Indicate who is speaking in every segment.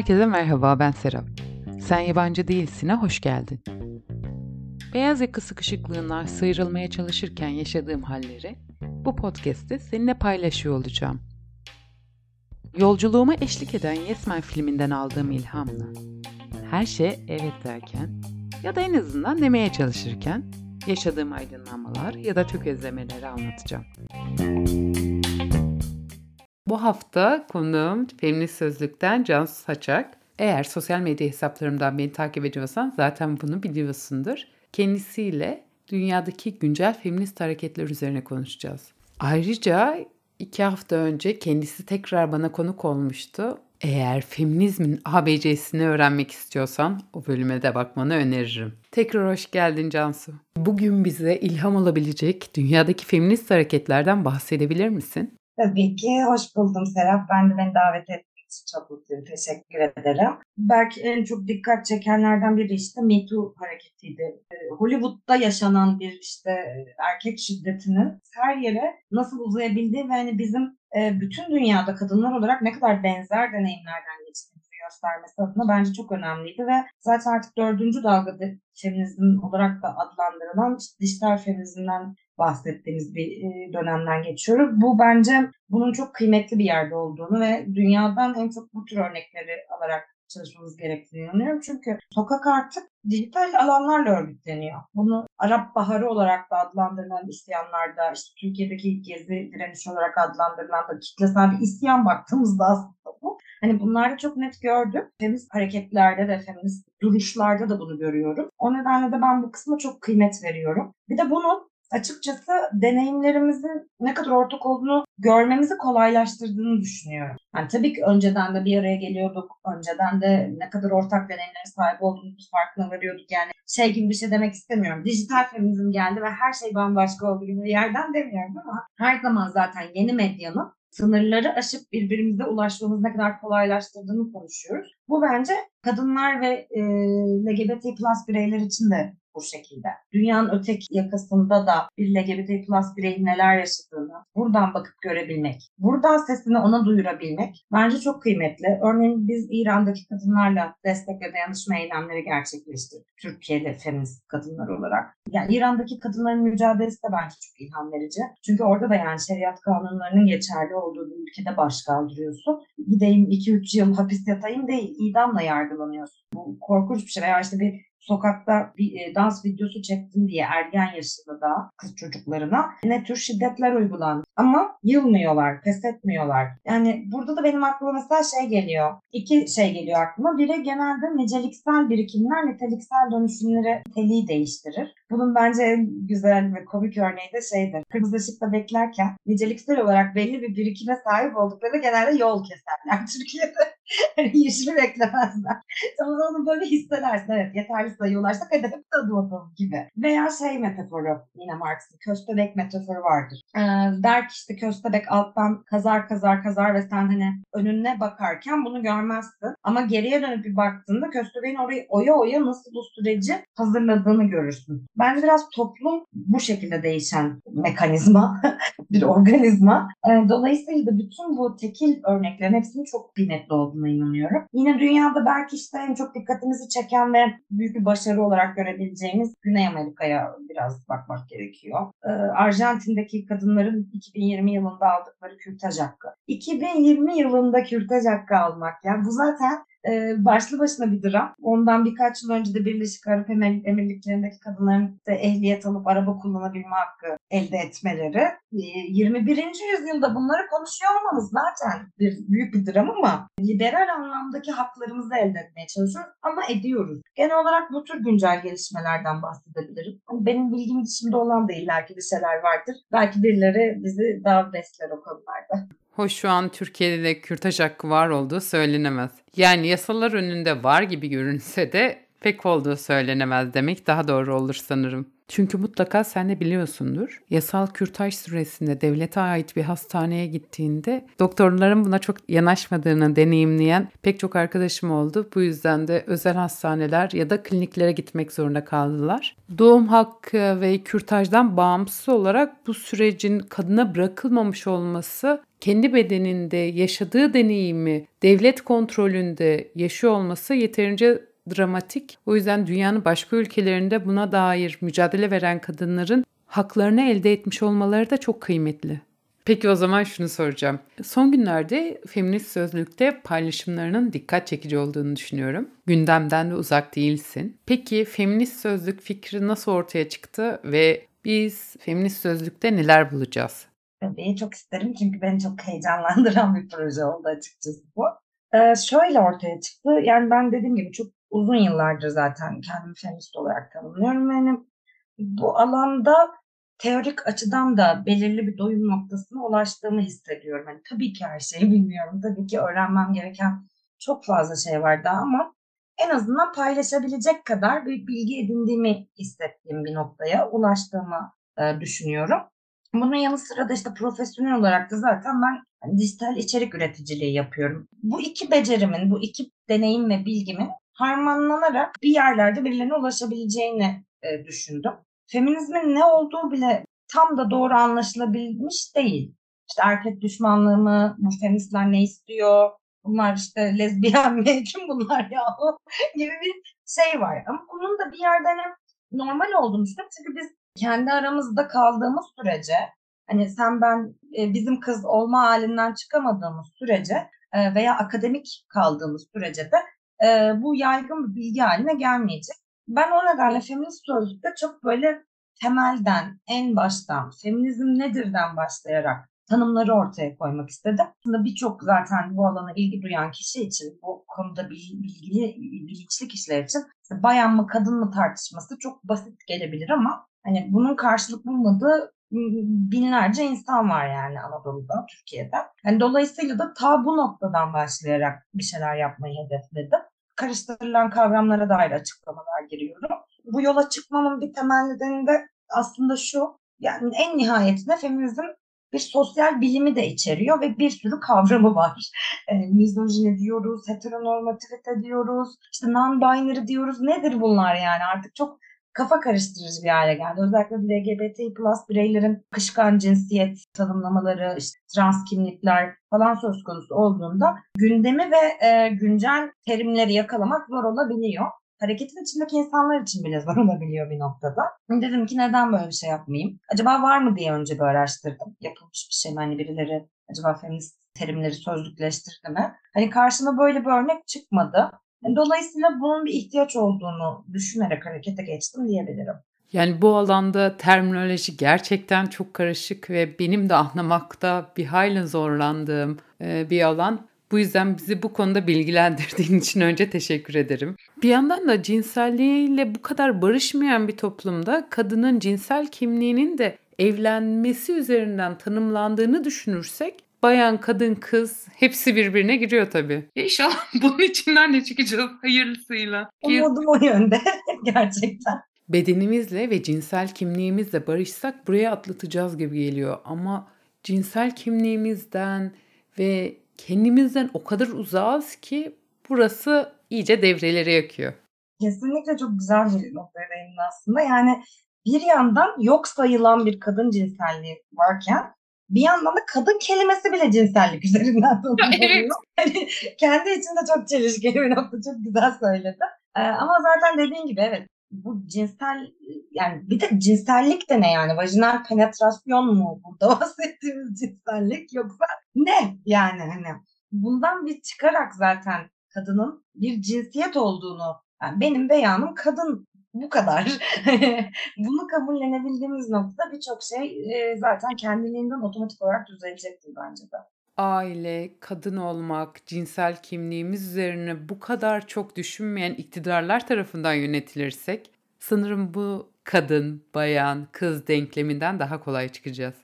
Speaker 1: Herkese merhaba ben Serap. Sen yabancı değilsin'e hoş geldin. Beyaz yaka sıkışıklığından sıyrılmaya çalışırken yaşadığım halleri bu podcast'te seninle paylaşıyor olacağım. Yolculuğuma eşlik eden Yes Man filminden aldığım ilhamla her şey evet derken ya da en azından demeye çalışırken yaşadığım aydınlanmalar ya da tökezlemeleri anlatacağım. Bu hafta konuğum Feminist Sözlük'ten Cansu Saçak. Eğer sosyal medya hesaplarımdan beni takip ediyorsan zaten bunu biliyorsundur. Kendisiyle dünyadaki güncel feminist hareketler üzerine konuşacağız. Ayrıca iki hafta önce kendisi tekrar bana konuk olmuştu. Eğer feminizmin ABC'sini öğrenmek istiyorsan o bölüme de bakmanı öneririm. Tekrar hoş geldin Cansu. Bugün bize ilham olabilecek dünyadaki feminist hareketlerden bahsedebilir misin?
Speaker 2: Tabii ki. Hoş buldum Serap. Ben de beni davet ettiğin için çok mutluyum. Teşekkür ederim. Belki en çok dikkat çekenlerden biri işte Me Too hareketiydi. Ee, Hollywood'da yaşanan bir işte erkek şiddetinin her yere nasıl uzayabildiği ve hani bizim e, bütün dünyada kadınlar olarak ne kadar benzer deneyimlerden geçtiğimizi göstermesi adına bence çok önemliydi ve zaten artık dördüncü dalgada feminizm olarak da adlandırılan işte dijital feminizmden bahsettiğimiz bir e, dönemden geçiyoruz. Bu bence bunun çok kıymetli bir yerde olduğunu ve dünyadan en çok bu tür örnekleri alarak çalışmamız gerektiğini inanıyorum. Çünkü sokak artık dijital alanlarla örgütleniyor. Bunu Arap Baharı olarak da adlandırılan isyanlarda, işte Türkiye'deki gezi direnişi olarak adlandırılan da kitlesel bir isyan baktığımızda aslında bu. Hani bunlarda çok net gördüm. Feminist hareketlerde de, feminist duruşlarda da bunu görüyorum. O nedenle de ben bu kısma çok kıymet veriyorum. Bir de bunun açıkçası deneyimlerimizin ne kadar ortak olduğunu görmemizi kolaylaştırdığını düşünüyorum. Yani tabii ki önceden de bir araya geliyorduk. Önceden de ne kadar ortak deneyimlere sahip olduğumuz farkına varıyorduk. Yani şey gibi bir şey demek istemiyorum. Dijital feminizm geldi ve her şey bambaşka oldu gibi bir yerden demiyorum ama her zaman zaten yeni medyanın sınırları aşıp birbirimize ulaşmamız ne kadar kolaylaştırdığını konuşuyoruz. Bu bence kadınlar ve e, LGBT plus bireyler için de bu şekilde. Dünyanın öteki yakasında da bir LGBT plus bireyin neler yaşadığını buradan bakıp görebilmek, buradan sesini ona duyurabilmek bence çok kıymetli. Örneğin biz İran'daki kadınlarla destek ve dayanışma eylemleri gerçekleştirdik. Türkiye'de feminist kadınlar olarak. Yani İran'daki kadınların mücadelesi de bence çok ilham verici. Çünkü orada da yani şeriat kanunlarının geçerli olduğu bir ülkede baş kaldırıyorsun. Gideyim 2-3 yıl hapis yatayım değil, idamla yargılanıyorsun. Bu korkunç bir şey. Veya işte bir sokakta bir e, dans videosu çektim diye ergen yaşında da kız çocuklarına ne tür şiddetler uygulandı. Ama yılmıyorlar, pes etmiyorlar. Yani burada da benim aklıma mesela şey geliyor. İki şey geliyor aklıma. Biri genelde niceliksel birikimler niteliksel dönüşümleri niteliği değiştirir. Bunun bence en güzel ve komik örneği de şeydir. Kırmızı ışıkta beklerken niceliksel olarak belli bir birikime sahip oldukları genelde yol keserler Türkiye'de. Yeşili beklemezler. Ama onu böyle hissedersin. Evet yeterli sayı ulaşsak hadi hep tadı atalım gibi. Veya şey metaforu yine Marx'ın köstebek metaforu vardır. Ee, der ki işte köstebek alttan kazar kazar kazar ve sen hani önüne bakarken bunu görmezsin. Ama geriye dönüp bir baktığında köstebeğin orayı oya oya nasıl bu süreci hazırladığını görürsün. Bence biraz toplum bu şekilde değişen mekanizma, bir organizma. Ee, dolayısıyla da bütün bu tekil örneklerin hepsinin çok kıymetli olduğuna inanıyorum. Yine dünyada belki işte en çok dikkatimizi çeken ve büyük bir başarı olarak görebileceğimiz Güney Amerika'ya biraz bakmak gerekiyor. Ee, Arjantin'deki kadınların 2020 yılında aldıkları kürtaj hakkı. 2020 yılında kürtaj hakkı almak yani bu zaten e, başlı başına bir dram. Ondan birkaç yıl önce de Birleşik Arap Emirlikleri'ndeki kadınların da ehliyet alıp araba kullanabilme hakkı elde etmeleri. E, 21. yüzyılda bunları konuşuyor olmamız zaten bir büyük bir dram ama liberal anlamdaki haklarımızı elde etmeye çalışıyoruz ama ediyoruz. Genel olarak bu tür güncel gelişmelerden bahsedebilirim. Hani benim bilgim dışında olan da illaki bir şeyler vardır. Belki birileri bizi daha besler o konularda.
Speaker 1: Hoş şu an Türkiye'de de kürtaj hakkı var olduğu söylenemez. Yani yasalar önünde var gibi görünse de pek olduğu söylenemez demek daha doğru olur sanırım. Çünkü mutlaka sen de biliyorsundur. Yasal kürtaj süresinde devlete ait bir hastaneye gittiğinde doktorların buna çok yanaşmadığını deneyimleyen pek çok arkadaşım oldu. Bu yüzden de özel hastaneler ya da kliniklere gitmek zorunda kaldılar. Doğum hakkı ve kürtajdan bağımsız olarak bu sürecin kadına bırakılmamış olması kendi bedeninde yaşadığı deneyimi devlet kontrolünde yaşıyor olması yeterince dramatik. O yüzden dünyanın başka ülkelerinde buna dair mücadele veren kadınların haklarını elde etmiş olmaları da çok kıymetli. Peki o zaman şunu soracağım. Son günlerde feminist sözlükte paylaşımlarının dikkat çekici olduğunu düşünüyorum. Gündemden de uzak değilsin. Peki feminist sözlük fikri nasıl ortaya çıktı ve biz feminist sözlükte neler bulacağız?
Speaker 2: Tabii çok isterim çünkü beni çok heyecanlandıran bir proje oldu açıkçası bu. Ee, şöyle ortaya çıktı. Yani ben dediğim gibi çok uzun yıllardır zaten kendimi feminist olarak tanımlıyorum. Yani bu alanda teorik açıdan da belirli bir doyum noktasına ulaştığımı hissediyorum. Yani tabii ki her şeyi bilmiyorum. Tabii ki öğrenmem gereken çok fazla şey var daha ama en azından paylaşabilecek kadar bir bilgi edindiğimi hissettiğim bir noktaya ulaştığımı e, düşünüyorum. Bunun yanı sıra da işte profesyonel olarak da zaten ben hani dijital içerik üreticiliği yapıyorum. Bu iki becerimin, bu iki deneyim ve bilgimin harmanlanarak bir yerlerde birilerine ulaşabileceğini e, düşündüm. Feminizmin ne olduğu bile tam da doğru anlaşılabilmiş değil. İşte erkek düşmanlığı mı, bu feministler ne istiyor, bunlar işte lezbiyen mi, kim bunlar ya gibi bir şey var. Ama bunun da bir yerden hem normal olduğunu düşünüyorum. Çünkü biz kendi aramızda kaldığımız sürece hani sen ben e, bizim kız olma halinden çıkamadığımız sürece e, veya akademik kaldığımız sürece de e, bu yaygın bir bilgi haline gelmeyecek. Ben o nedenle feminist sözlükte çok böyle temelden, en baştan, feminizm nedirden başlayarak tanımları ortaya koymak istedim. Aslında birçok zaten bu alana ilgi duyan kişi için, bu konuda bilgili, bilinçli kişiler için bayan mı kadın mı tartışması çok basit gelebilir ama hani bunun karşılık bulmadığı binlerce insan var yani Anadolu'da, Türkiye'de. Yani dolayısıyla da ta bu noktadan başlayarak bir şeyler yapmayı hedefledim. Karıştırılan kavramlara dair açıklamalar giriyorum. Bu yola çıkmamın bir temel nedeni de aslında şu. Yani en nihayetinde feminizm bir sosyal bilimi de içeriyor ve bir sürü kavramı var. E, mizojini diyoruz, heteronormativite diyoruz, işte non-binary diyoruz. Nedir bunlar yani? Artık çok kafa karıştırıcı bir hale geldi. Özellikle LGBT plus bireylerin kışkan cinsiyet tanımlamaları, işte trans kimlikler falan söz konusu olduğunda gündemi ve e, güncel terimleri yakalamak zor olabiliyor. Hareketin içindeki insanlar için bile zor olabiliyor bir noktada. Dedim ki neden böyle bir şey yapmayayım? Acaba var mı diye önce bir araştırdım. Yapılmış bir şey mi? Hani birileri acaba feminist terimleri sözlükleştirdi mi? Hani karşıma böyle bir örnek çıkmadı. Dolayısıyla bunun bir ihtiyaç olduğunu düşünerek harekete geçtim diyebilirim.
Speaker 1: Yani bu alanda terminoloji gerçekten çok karışık ve benim de anlamakta bir hayli zorlandığım bir alan. Bu yüzden bizi bu konuda bilgilendirdiğin için önce teşekkür ederim. Bir yandan da cinselliğiyle bu kadar barışmayan bir toplumda kadının cinsel kimliğinin de evlenmesi üzerinden tanımlandığını düşünürsek bayan, kadın, kız hepsi birbirine giriyor tabii. Ya inşallah bunun içinden de çıkacağız hayırlısıyla.
Speaker 2: Umudum o yönde gerçekten.
Speaker 1: Bedenimizle ve cinsel kimliğimizle barışsak buraya atlatacağız gibi geliyor. Ama cinsel kimliğimizden ve kendimizden o kadar uzağız ki burası iyice devreleri yakıyor.
Speaker 2: Kesinlikle çok güzel bir noktaya değindin aslında. Yani bir yandan yok sayılan bir kadın cinselliği varken bir yandan da kadın kelimesi bile cinsellik üzerinden evet. Yani kendi içinde çok çelişkili bir nokta. Çok güzel söyledi. Ee, ama zaten dediğin gibi evet bu cinsel yani bir de cinsellik de ne yani? Vajinal penetrasyon mu burada bahsettiğimiz cinsellik yoksa ne yani hani bundan bir çıkarak zaten kadının bir cinsiyet olduğunu yani benim beyanım kadın bu kadar. Bunu kabullenebildiğimiz noktada birçok şey zaten kendiliğinden otomatik olarak düzelecektir bence de.
Speaker 1: Aile, kadın olmak, cinsel kimliğimiz üzerine bu kadar çok düşünmeyen iktidarlar tarafından yönetilirsek sanırım bu kadın, bayan, kız denkleminden daha kolay çıkacağız.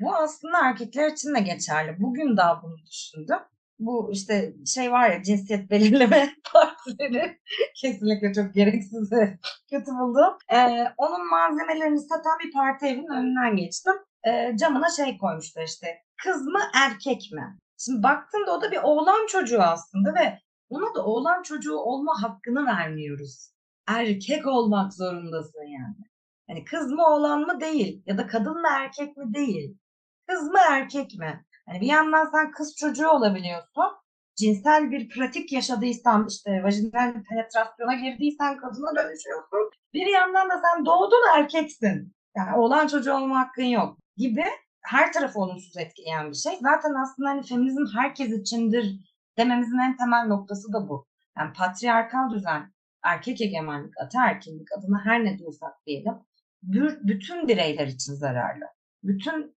Speaker 2: Bu aslında erkekler için de geçerli. Bugün daha bunu düşündüm. Bu işte şey var ya cinsiyet belirleme partileri kesinlikle çok gereksiz ve kötü buldum. Ee, onun malzemelerini satan bir parti evinin önünden geçtim. Ee, camına şey koymuşlar işte kız mı erkek mi? Şimdi baktığımda o da bir oğlan çocuğu aslında ve ona da oğlan çocuğu olma hakkını vermiyoruz. Erkek olmak zorundasın yani. Hani kız mı oğlan mı değil ya da kadın mı erkek mi değil. Kız mı erkek mi? Hani bir yandan sen kız çocuğu olabiliyorsun. Cinsel bir pratik yaşadıysan işte vajinal penetrasyona girdiysen kadına dönüşüyorsun. Bir yandan da sen doğdun erkeksin. Yani oğlan çocuğu olma hakkın yok gibi her tarafı olumsuz etkileyen bir şey. Zaten aslında hani feminizm herkes içindir dememizin en temel noktası da bu. Yani patriarkal düzen, erkek egemenlik, ataerkillik adına her ne diyorsak diyelim, bütün bireyler için zararlı. Bütün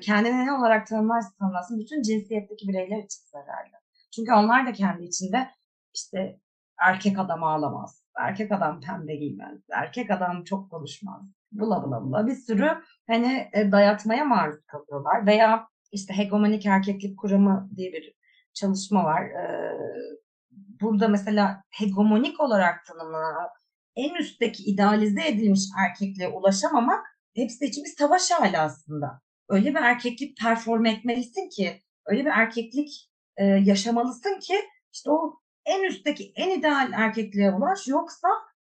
Speaker 2: kendini ne olarak tanımlarsa tanımlasın bütün cinsiyetteki bireyler için zararlı. Çünkü onlar da kendi içinde işte erkek adam ağlamaz, erkek adam pembe giymez, erkek adam çok konuşmaz, bula bula bula bir sürü hani e, dayatmaya maruz kalıyorlar veya işte hegemonik erkeklik kuramı diye bir çalışma var. Burada mesela hegemonik olarak tanımlanan en üstteki idealize edilmiş erkekliğe ulaşamamak hepsi için bir savaş hali aslında öyle bir erkeklik perform etmelisin ki, öyle bir erkeklik e, yaşamalısın ki işte o en üstteki en ideal erkekliğe ulaş yoksa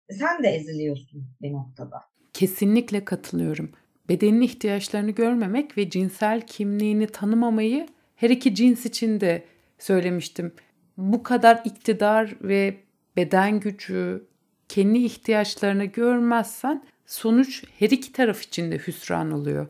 Speaker 2: sen de eziliyorsun bir noktada.
Speaker 1: Kesinlikle katılıyorum. Bedenin ihtiyaçlarını görmemek ve cinsel kimliğini tanımamayı her iki cins için de söylemiştim. Bu kadar iktidar ve beden gücü, kendi ihtiyaçlarını görmezsen sonuç her iki taraf için de hüsran oluyor.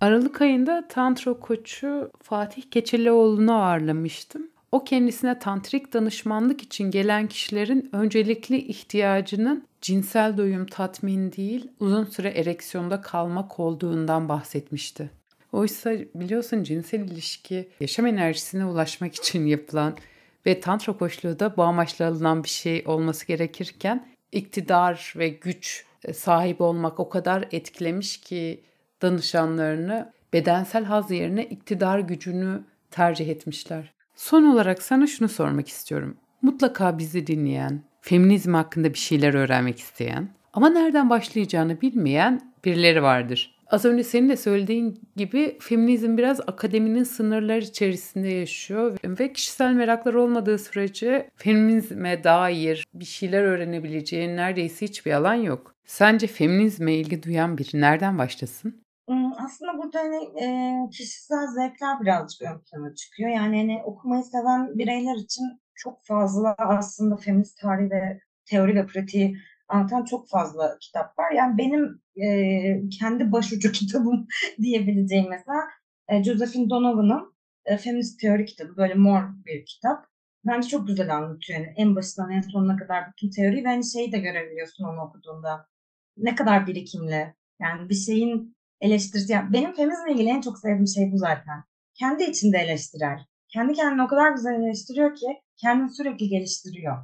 Speaker 1: Aralık ayında tantra koçu Fatih Keçelioğlu'nu ağırlamıştım. O kendisine tantrik danışmanlık için gelen kişilerin öncelikli ihtiyacının cinsel doyum tatmin değil, uzun süre ereksiyonda kalmak olduğundan bahsetmişti. Oysa biliyorsun cinsel ilişki yaşam enerjisine ulaşmak için yapılan ve tantra koçluğu da bu amaçla alınan bir şey olması gerekirken iktidar ve güç sahibi olmak o kadar etkilemiş ki danışanlarını bedensel haz yerine iktidar gücünü tercih etmişler. Son olarak sana şunu sormak istiyorum. Mutlaka bizi dinleyen, feminizm hakkında bir şeyler öğrenmek isteyen ama nereden başlayacağını bilmeyen birileri vardır. Az önce senin de söylediğin gibi feminizm biraz akademinin sınırları içerisinde yaşıyor ve kişisel meraklar olmadığı sürece feminizme dair bir şeyler öğrenebileceğin neredeyse hiçbir alan yok. Sence feminizme ilgi duyan biri nereden başlasın?
Speaker 2: Aslında burada, hani, kişisel zevkler birazcık ön plana çıkıyor. Yani, hani, okumayı seven bireyler için çok fazla aslında feminist tarih ve teori ve pratiği anlatan çok fazla kitap var. Yani, benim, kendi başucu kitabım diyebileceğim mesela, Josephine Donovan'ın, Feminist Teori kitabı. Böyle mor bir kitap. Bence çok güzel anlatıyor. Yani, en başından en sonuna kadar bütün teoriyi ve, hani, şeyi de görebiliyorsun onu okuduğunda. Ne kadar birikimli. Yani, bir şeyin eleştirisi. Yani benim feminizmle ilgili en çok sevdiğim şey bu zaten. Kendi içinde eleştirel. Kendi kendini o kadar güzel eleştiriyor ki kendini sürekli geliştiriyor.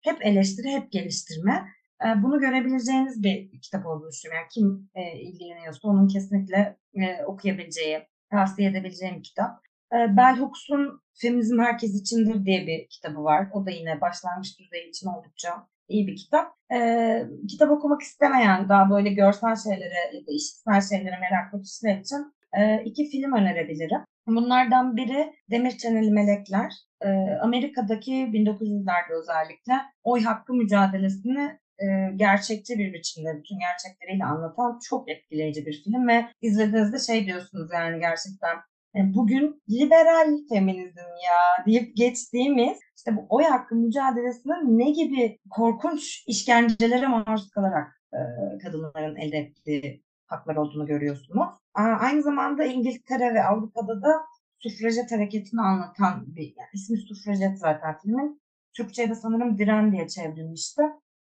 Speaker 2: Hep eleştiri, hep geliştirme. Ee, bunu görebileceğiniz bir kitap olduğunu düşünüyorum. Yani kim e, ilgileniyorsa onun kesinlikle e, okuyabileceği, tavsiye edebileceğim kitap. E, Bell Hooks'un Feminizm Herkes İçindir diye bir kitabı var. O da yine başlangıç düzeyi için oldukça iyi bir kitap. Ee, kitap okumak istemeyen, daha böyle görsel şeylere ya da işitsel şeylere meraklı kişiler için e, iki film önerebilirim. Bunlardan biri Demir Çeneli Melekler. Ee, Amerika'daki 1900'lerde özellikle oy hakkı mücadelesini e, gerçekçi bir biçimde bütün gerçekleriyle anlatan çok etkileyici bir film ve izlediğinizde şey diyorsunuz yani gerçekten e, bugün liberal feminizm ya deyip geçtiğimiz işte bu oy hakkı mücadelesinin ne gibi korkunç işkencelere maruz kalarak e, kadınların elde ettiği haklar olduğunu görüyorsunuz. Aynı zamanda İngiltere ve Avrupa'da da sufrajet hareketini anlatan bir, yani ismi sufrajet zaten filmin. Türkçe'de sanırım Diren diye çevrilmişti.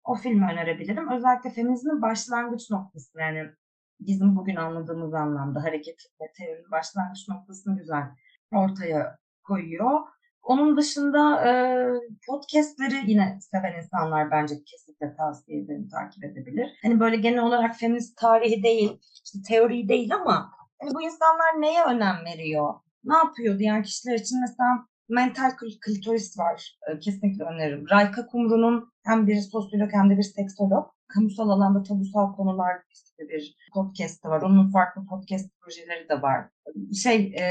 Speaker 2: O filmi önerebilirim. Özellikle feminizmin başlangıç noktası yani bizim bugün anladığımız anlamda hareket ve teorinin başlangıç noktasını güzel ortaya koyuyor. Onun dışında e, podcastleri yine seven insanlar bence kesinlikle tavsiye ederim, takip edebilir. Hani böyle genel olarak feminist tarihi değil, işte teori değil ama hani bu insanlar neye önem veriyor? Ne yapıyor diğer kişiler için mesela Mental Klitoris var. E, kesinlikle öneririm. Rayka Kumru'nun hem bir sosyolog hem de bir seksolog. Kamusal alanda tabusal konular işte bir podcast var. Onun farklı podcast projeleri de var. Şey e,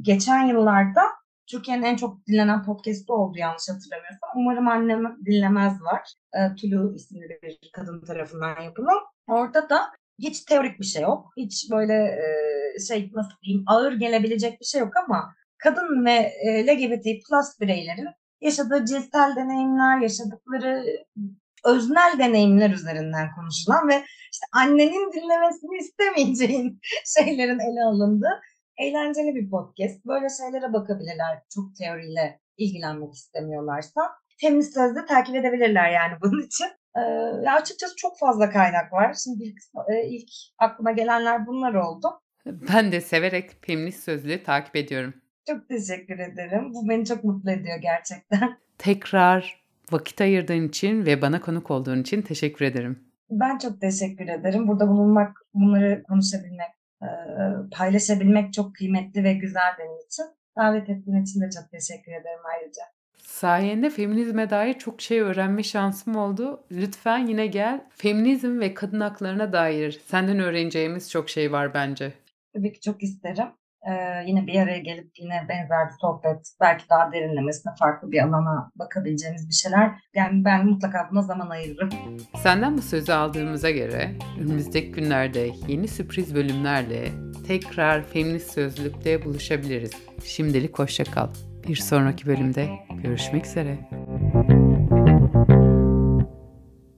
Speaker 2: geçen yıllarda Türkiye'nin en çok dinlenen podcast'ı oldu yanlış hatırlamıyorsam. Umarım annem dinlemez var. E, Tulu isimli bir kadın tarafından yapılan. Orada da hiç teorik bir şey yok. Hiç böyle e, şey nasıl diyeyim ağır gelebilecek bir şey yok ama kadın ve e, LGBT plus bireylerin yaşadığı cinsel deneyimler, yaşadıkları öznel deneyimler üzerinden konuşulan ve işte annenin dinlemesini istemeyeceğin şeylerin ele alındığı eğlenceli bir podcast. Böyle şeylere bakabilirler çok teoriyle ilgilenmek istemiyorlarsa. Feminist Söz'de takip edebilirler yani bunun için. Ee, açıkçası çok fazla kaynak var. Şimdi ilk, e, ilk aklıma gelenler bunlar oldu.
Speaker 1: Ben de severek Feminist Sözlüğü takip ediyorum.
Speaker 2: Çok teşekkür ederim. Bu beni çok mutlu ediyor gerçekten.
Speaker 1: Tekrar vakit ayırdığın için ve bana konuk olduğun için teşekkür ederim.
Speaker 2: Ben çok teşekkür ederim. Burada bulunmak, bunları konuşabilmek, paylaşabilmek çok kıymetli ve güzel benim için. Davet ettiğin için de çok teşekkür ederim ayrıca.
Speaker 1: Sayende feminizme dair çok şey öğrenme şansım oldu. Lütfen yine gel. Feminizm ve kadın haklarına dair senden öğreneceğimiz çok şey var bence.
Speaker 2: Tabii ki çok isterim. Ee, yine bir araya gelip yine benzer bir sohbet, belki daha derinlemesine farklı bir alana bakabileceğimiz bir şeyler. Yani ben mutlaka buna zaman ayırırım.
Speaker 1: Senden bu sözü aldığımıza göre önümüzdeki günlerde yeni sürpriz bölümlerle tekrar feminist sözlükte buluşabiliriz. Şimdilik hoşça kal. Bir sonraki bölümde görüşmek üzere.